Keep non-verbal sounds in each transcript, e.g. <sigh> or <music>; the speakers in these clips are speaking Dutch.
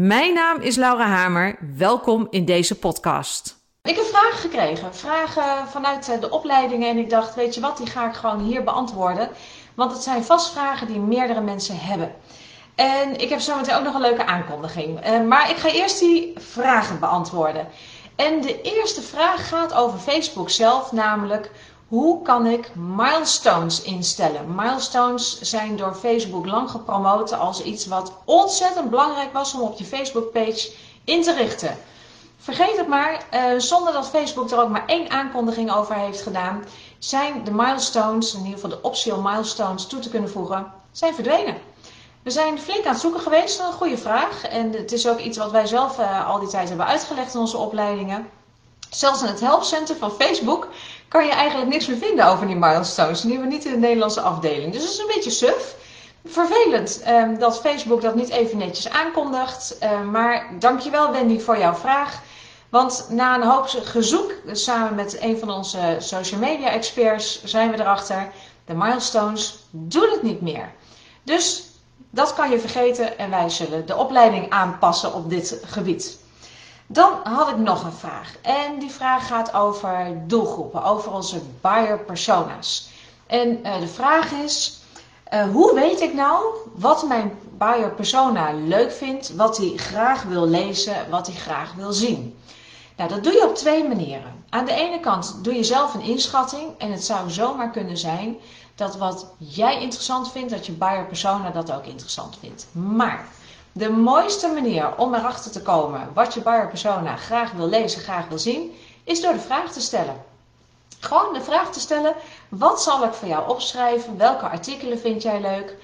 Mijn naam is Laura Hamer. Welkom in deze podcast. Ik heb vragen gekregen, vragen vanuit eh, de opleidingen. En ik dacht, weet je wat, die ga ik gewoon hier beantwoorden. Want het zijn vast vragen die meerdere mensen hebben. En ik heb zometeen ook nog een leuke aankondiging. Uh, maar ik ga eerst die vragen beantwoorden. En de eerste vraag gaat over Facebook zelf, namelijk hoe kan ik milestones instellen? Milestones zijn door Facebook lang gepromoot als iets wat ontzettend belangrijk was om op je Facebook-page in te richten. Vergeet het maar, uh, zonder dat Facebook er ook maar één aankondiging over heeft gedaan, zijn de milestones, in ieder geval de optional milestones toe te kunnen voegen, zijn verdwenen. We zijn flink aan het zoeken geweest, een goede vraag. En het is ook iets wat wij zelf uh, al die tijd hebben uitgelegd in onze opleidingen. Zelfs in het helpcenter van Facebook kan je eigenlijk niks meer vinden over die milestones. Die hebben we niet in de Nederlandse afdeling. Dus dat is een beetje suf. Vervelend um, dat Facebook dat niet even netjes aankondigt. Uh, maar dankjewel Wendy voor jouw vraag. Want na een hoop gezoek, samen met een van onze social media experts, zijn we erachter. De milestones doen het niet meer. Dus dat kan je vergeten en wij zullen de opleiding aanpassen op dit gebied. Dan had ik nog een vraag. En die vraag gaat over doelgroepen, over onze buyer persona's. En uh, de vraag is: uh, hoe weet ik nou wat mijn buyer persona leuk vindt, wat hij graag wil lezen, wat hij graag wil zien? Nou, dat doe je op twee manieren. Aan de ene kant doe je zelf een inschatting en het zou zomaar kunnen zijn dat wat jij interessant vindt, dat je buyer persona dat ook interessant vindt. Maar de mooiste manier om erachter te komen wat je buyer persona graag wil lezen, graag wil zien, is door de vraag te stellen. Gewoon de vraag te stellen: wat zal ik voor jou opschrijven? Welke artikelen vind jij leuk?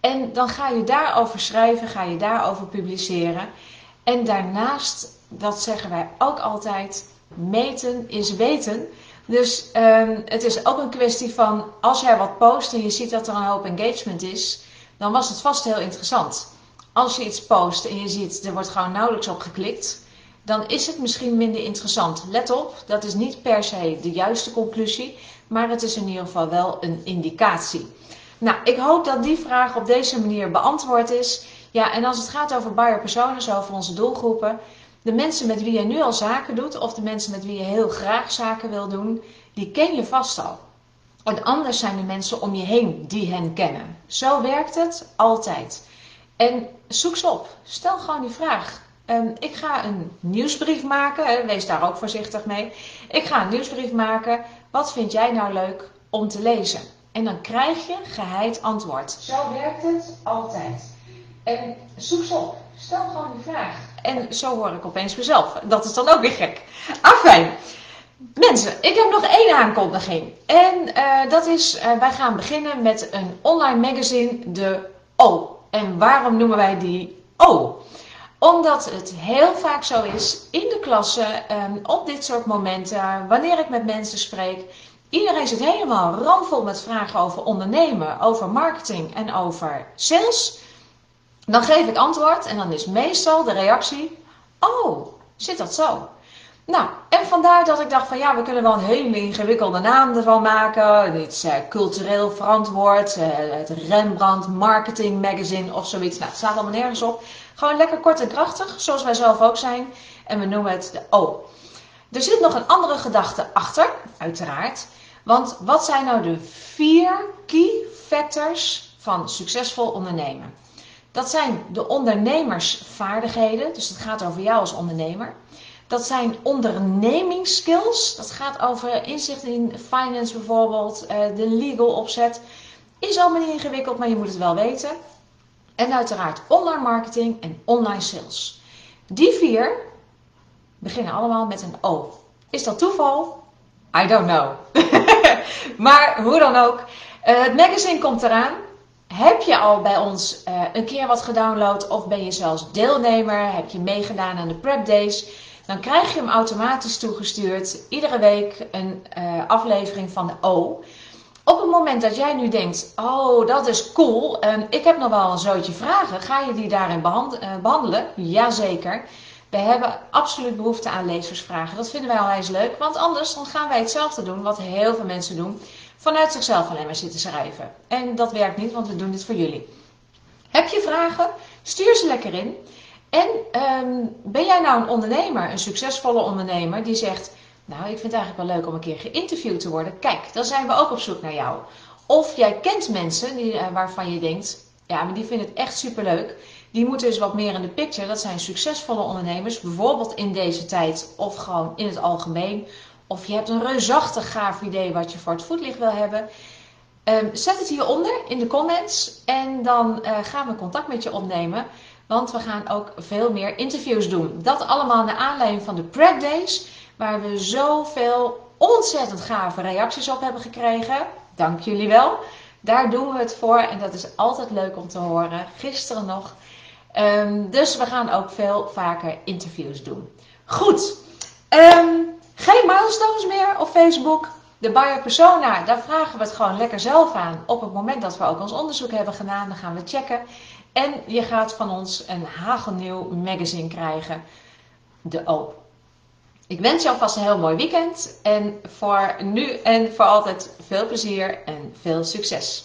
En dan ga je daarover schrijven, ga je daarover publiceren. En daarnaast, dat zeggen wij ook altijd, meten is weten. Dus um, het is ook een kwestie van als jij wat post en je ziet dat er een hoop engagement is, dan was het vast heel interessant als je iets post en je ziet er wordt gewoon nauwelijks op geklikt, dan is het misschien minder interessant. Let op, dat is niet per se de juiste conclusie, maar het is in ieder geval wel een indicatie. Nou, ik hoop dat die vraag op deze manier beantwoord is. Ja, en als het gaat over buyer personas, over onze doelgroepen, de mensen met wie je nu al zaken doet, of de mensen met wie je heel graag zaken wil doen, die ken je vast al. En anders zijn de mensen om je heen die hen kennen. Zo werkt het altijd. En zoek ze op. Stel gewoon die vraag. Um, ik ga een nieuwsbrief maken. Hè, wees daar ook voorzichtig mee. Ik ga een nieuwsbrief maken. Wat vind jij nou leuk om te lezen? En dan krijg je geheid antwoord. Zo werkt het altijd. En zoek ze op. Stel gewoon die vraag. En zo hoor ik opeens mezelf. Dat is dan ook weer gek. Afijn. Mensen, ik heb nog één aankondiging. En uh, dat is, uh, wij gaan beginnen met een online magazine, de O. En waarom noemen wij die O? Omdat het heel vaak zo is in de klasse, um, op dit soort momenten, wanneer ik met mensen spreek. Iedereen zit helemaal ramvol met vragen over ondernemen, over marketing en over sales. Dan geef ik antwoord en dan is meestal de reactie: Oh, zit dat zo? Nou, en vandaar dat ik dacht van ja, we kunnen wel een hele ingewikkelde naam ervan maken. Is uh, cultureel verantwoord, uh, het Rembrandt Marketing Magazine of zoiets. Nou, het staat allemaal nergens op. Gewoon lekker kort en krachtig, zoals wij zelf ook zijn. En we noemen het de O. Er zit nog een andere gedachte achter, uiteraard. Want wat zijn nou de vier key factors van succesvol ondernemen? Dat zijn de ondernemersvaardigheden, dus het gaat over jou als ondernemer. Dat zijn ondernemingsskills. Dat gaat over inzicht in finance bijvoorbeeld, eh, de legal opzet. Is allemaal niet ingewikkeld, maar je moet het wel weten. En uiteraard online marketing en online sales. Die vier beginnen allemaal met een O. Is dat toeval? I don't know. <laughs> maar hoe dan ook. Uh, het magazine komt eraan. Heb je al bij ons uh, een keer wat gedownload of ben je zelfs deelnemer? Heb je meegedaan aan de prep days? Dan krijg je hem automatisch toegestuurd. Iedere week een uh, aflevering van de O. Op het moment dat jij nu denkt, oh dat is cool, um, ik heb nog wel een zootje vragen, ga je die daarin behand uh, behandelen? Jazeker. We hebben absoluut behoefte aan lezersvragen. Dat vinden wij al eens leuk, want anders dan gaan wij hetzelfde doen wat heel veel mensen doen. Vanuit zichzelf alleen maar zitten schrijven. En dat werkt niet, want we doen dit voor jullie. Heb je vragen? Stuur ze lekker in. En um, ben jij nou een ondernemer, een succesvolle ondernemer, die zegt: Nou, ik vind het eigenlijk wel leuk om een keer geïnterviewd te worden. Kijk, dan zijn we ook op zoek naar jou. Of jij kent mensen die, uh, waarvan je denkt: Ja, maar die vinden het echt superleuk. Die moeten dus wat meer in de picture. Dat zijn succesvolle ondernemers, bijvoorbeeld in deze tijd of gewoon in het algemeen. Of je hebt een reusachtig gaaf idee wat je voor het voetlicht wil hebben. Um, zet het hieronder in de comments en dan uh, gaan we contact met je opnemen. Want we gaan ook veel meer interviews doen. Dat allemaal naar aanleiding van de Prep Days. Waar we zoveel ontzettend gave reacties op hebben gekregen. Dank jullie wel. Daar doen we het voor en dat is altijd leuk om te horen. Gisteren nog. Um, dus we gaan ook veel vaker interviews doen. Goed. Um, geen milestones meer op Facebook. De buyer persona, daar vragen we het gewoon lekker zelf aan. Op het moment dat we ook ons onderzoek hebben gedaan, dan gaan we checken. En je gaat van ons een hagelnieuw magazine krijgen. De Oop. Ik wens je alvast een heel mooi weekend. En voor nu en voor altijd veel plezier en veel succes.